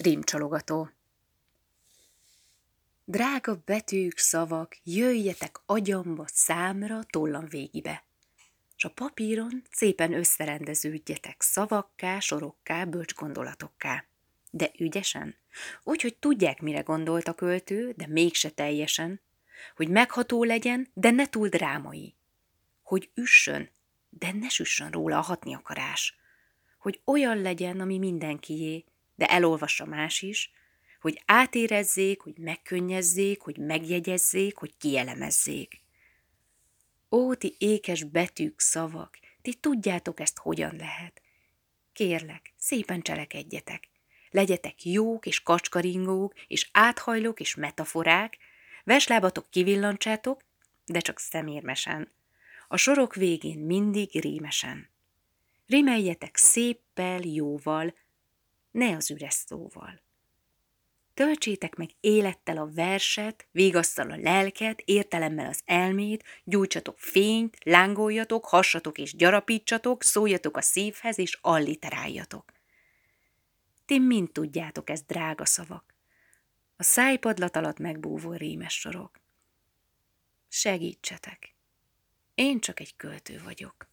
Rímcsalogató. Drága betűk, szavak, jöjjetek agyamba, számra, tollam végibe. S a papíron szépen összerendeződjetek szavakká, sorokká, bölcs gondolatokká. De ügyesen, úgy, hogy tudják, mire gondolt a költő, de mégse teljesen, hogy megható legyen, de ne túl drámai, hogy üssön, de ne süssön róla a hatni akarás, hogy olyan legyen, ami mindenkié, de elolvassa más is, hogy átérezzék, hogy megkönnyezzék, hogy megjegyezzék, hogy kielemezzék. Ó, ti ékes betűk, szavak, ti tudjátok ezt hogyan lehet. Kérlek, szépen cselekedjetek. Legyetek jók és kacskaringók, és áthajlók és metaforák, veslábatok kivillancsátok, de csak szemérmesen. A sorok végén mindig rímesen. Rimeljetek széppel, jóval, ne az üres szóval. Töltsétek meg élettel a verset, végasszal a lelket, értelemmel az elmét, gyújtsatok fényt, lángoljatok, hassatok és gyarapítsatok, szóljatok a szívhez és alliteráljatok. Ti mind tudjátok ezt, drága szavak. A szájpadlat alatt megbúvó rémes sorok. Segítsetek. Én csak egy költő vagyok.